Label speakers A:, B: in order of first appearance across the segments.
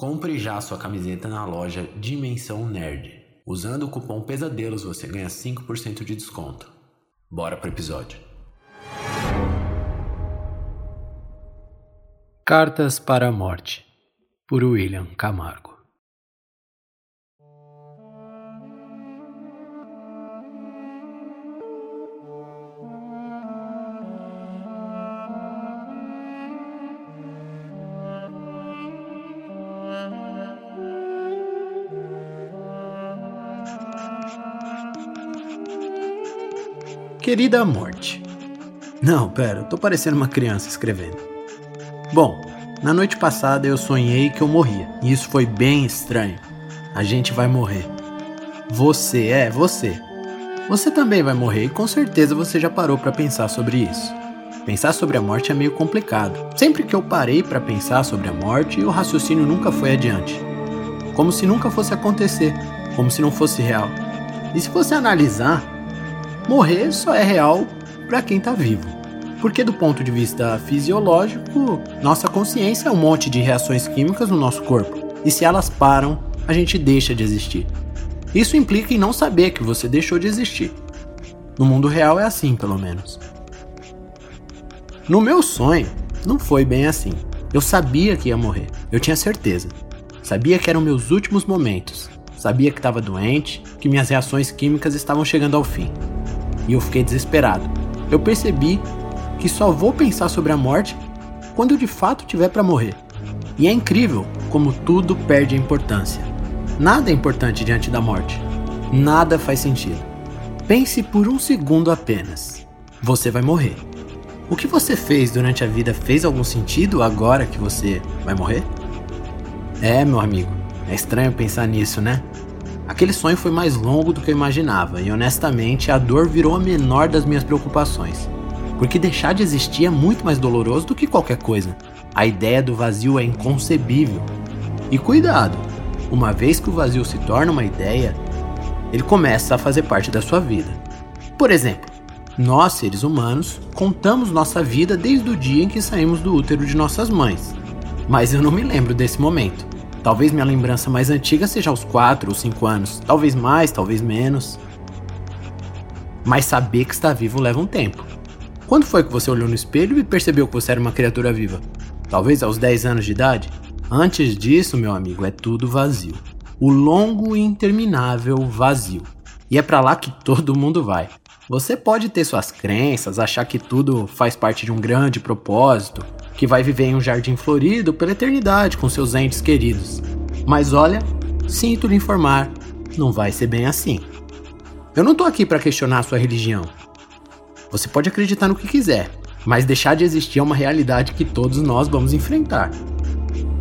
A: Compre já sua camiseta na loja Dimensão Nerd. Usando o cupom Pesadelos você ganha 5% de desconto. Bora pro episódio. Cartas para a Morte, por William Camargo. Querida morte. Não, pera, eu tô parecendo uma criança escrevendo. Bom, na noite passada eu sonhei que eu morria, e isso foi bem estranho. A gente vai morrer. Você, é, você. Você também vai morrer e com certeza você já parou para pensar sobre isso. Pensar sobre a morte é meio complicado. Sempre que eu parei para pensar sobre a morte, o raciocínio nunca foi adiante. Como se nunca fosse acontecer, como se não fosse real. E se você analisar, morrer só é real para quem está vivo. Porque, do ponto de vista fisiológico, nossa consciência é um monte de reações químicas no nosso corpo. E se elas param, a gente deixa de existir. Isso implica em não saber que você deixou de existir. No mundo real é assim, pelo menos. No meu sonho, não foi bem assim. Eu sabia que ia morrer, eu tinha certeza. Sabia que eram meus últimos momentos. Sabia que estava doente, que minhas reações químicas estavam chegando ao fim e eu fiquei desesperado. Eu percebi que só vou pensar sobre a morte quando eu de fato tiver para morrer. E é incrível como tudo perde importância. Nada é importante diante da morte. Nada faz sentido. Pense por um segundo apenas. Você vai morrer. O que você fez durante a vida fez algum sentido agora que você vai morrer? É, meu amigo, é estranho pensar nisso, né? Aquele sonho foi mais longo do que eu imaginava, e honestamente a dor virou a menor das minhas preocupações. Porque deixar de existir é muito mais doloroso do que qualquer coisa. A ideia do vazio é inconcebível. E cuidado, uma vez que o vazio se torna uma ideia, ele começa a fazer parte da sua vida. Por exemplo, nós, seres humanos, contamos nossa vida desde o dia em que saímos do útero de nossas mães. Mas eu não me lembro desse momento. Talvez minha lembrança mais antiga seja aos 4 ou 5 anos, talvez mais, talvez menos. Mas saber que está vivo leva um tempo. Quando foi que você olhou no espelho e percebeu que você era uma criatura viva? Talvez aos 10 anos de idade? Antes disso, meu amigo, é tudo vazio. O longo e interminável vazio. E é para lá que todo mundo vai. Você pode ter suas crenças, achar que tudo faz parte de um grande propósito, que vai viver em um jardim florido pela eternidade com seus entes queridos. Mas olha, sinto lhe informar, não vai ser bem assim. Eu não tô aqui para questionar sua religião. Você pode acreditar no que quiser, mas deixar de existir é uma realidade que todos nós vamos enfrentar.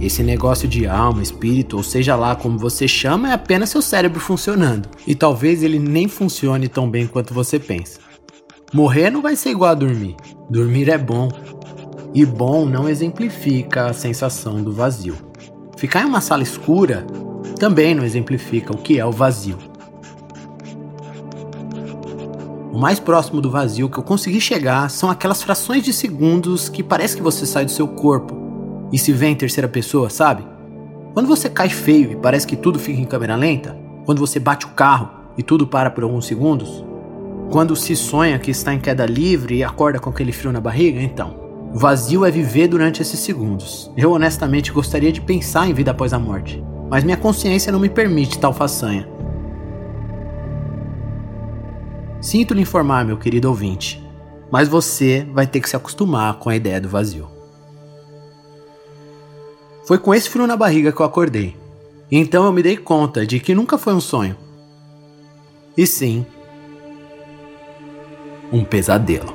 A: Esse negócio de alma, espírito, ou seja lá como você chama, é apenas seu cérebro funcionando. E talvez ele nem funcione tão bem quanto você pensa. Morrer não vai ser igual a dormir. Dormir é bom, e bom não exemplifica a sensação do vazio. Ficar em uma sala escura também não exemplifica o que é o vazio. O mais próximo do vazio que eu consegui chegar são aquelas frações de segundos que parece que você sai do seu corpo e se vê em terceira pessoa, sabe? Quando você cai feio e parece que tudo fica em câmera lenta, quando você bate o carro e tudo para por alguns segundos, quando se sonha que está em queda livre e acorda com aquele frio na barriga, então, Vazio é viver durante esses segundos. Eu honestamente gostaria de pensar em vida após a morte, mas minha consciência não me permite tal façanha. Sinto lhe informar, meu querido ouvinte, mas você vai ter que se acostumar com a ideia do vazio. Foi com esse frio na barriga que eu acordei. E então eu me dei conta de que nunca foi um sonho. E sim, um pesadelo.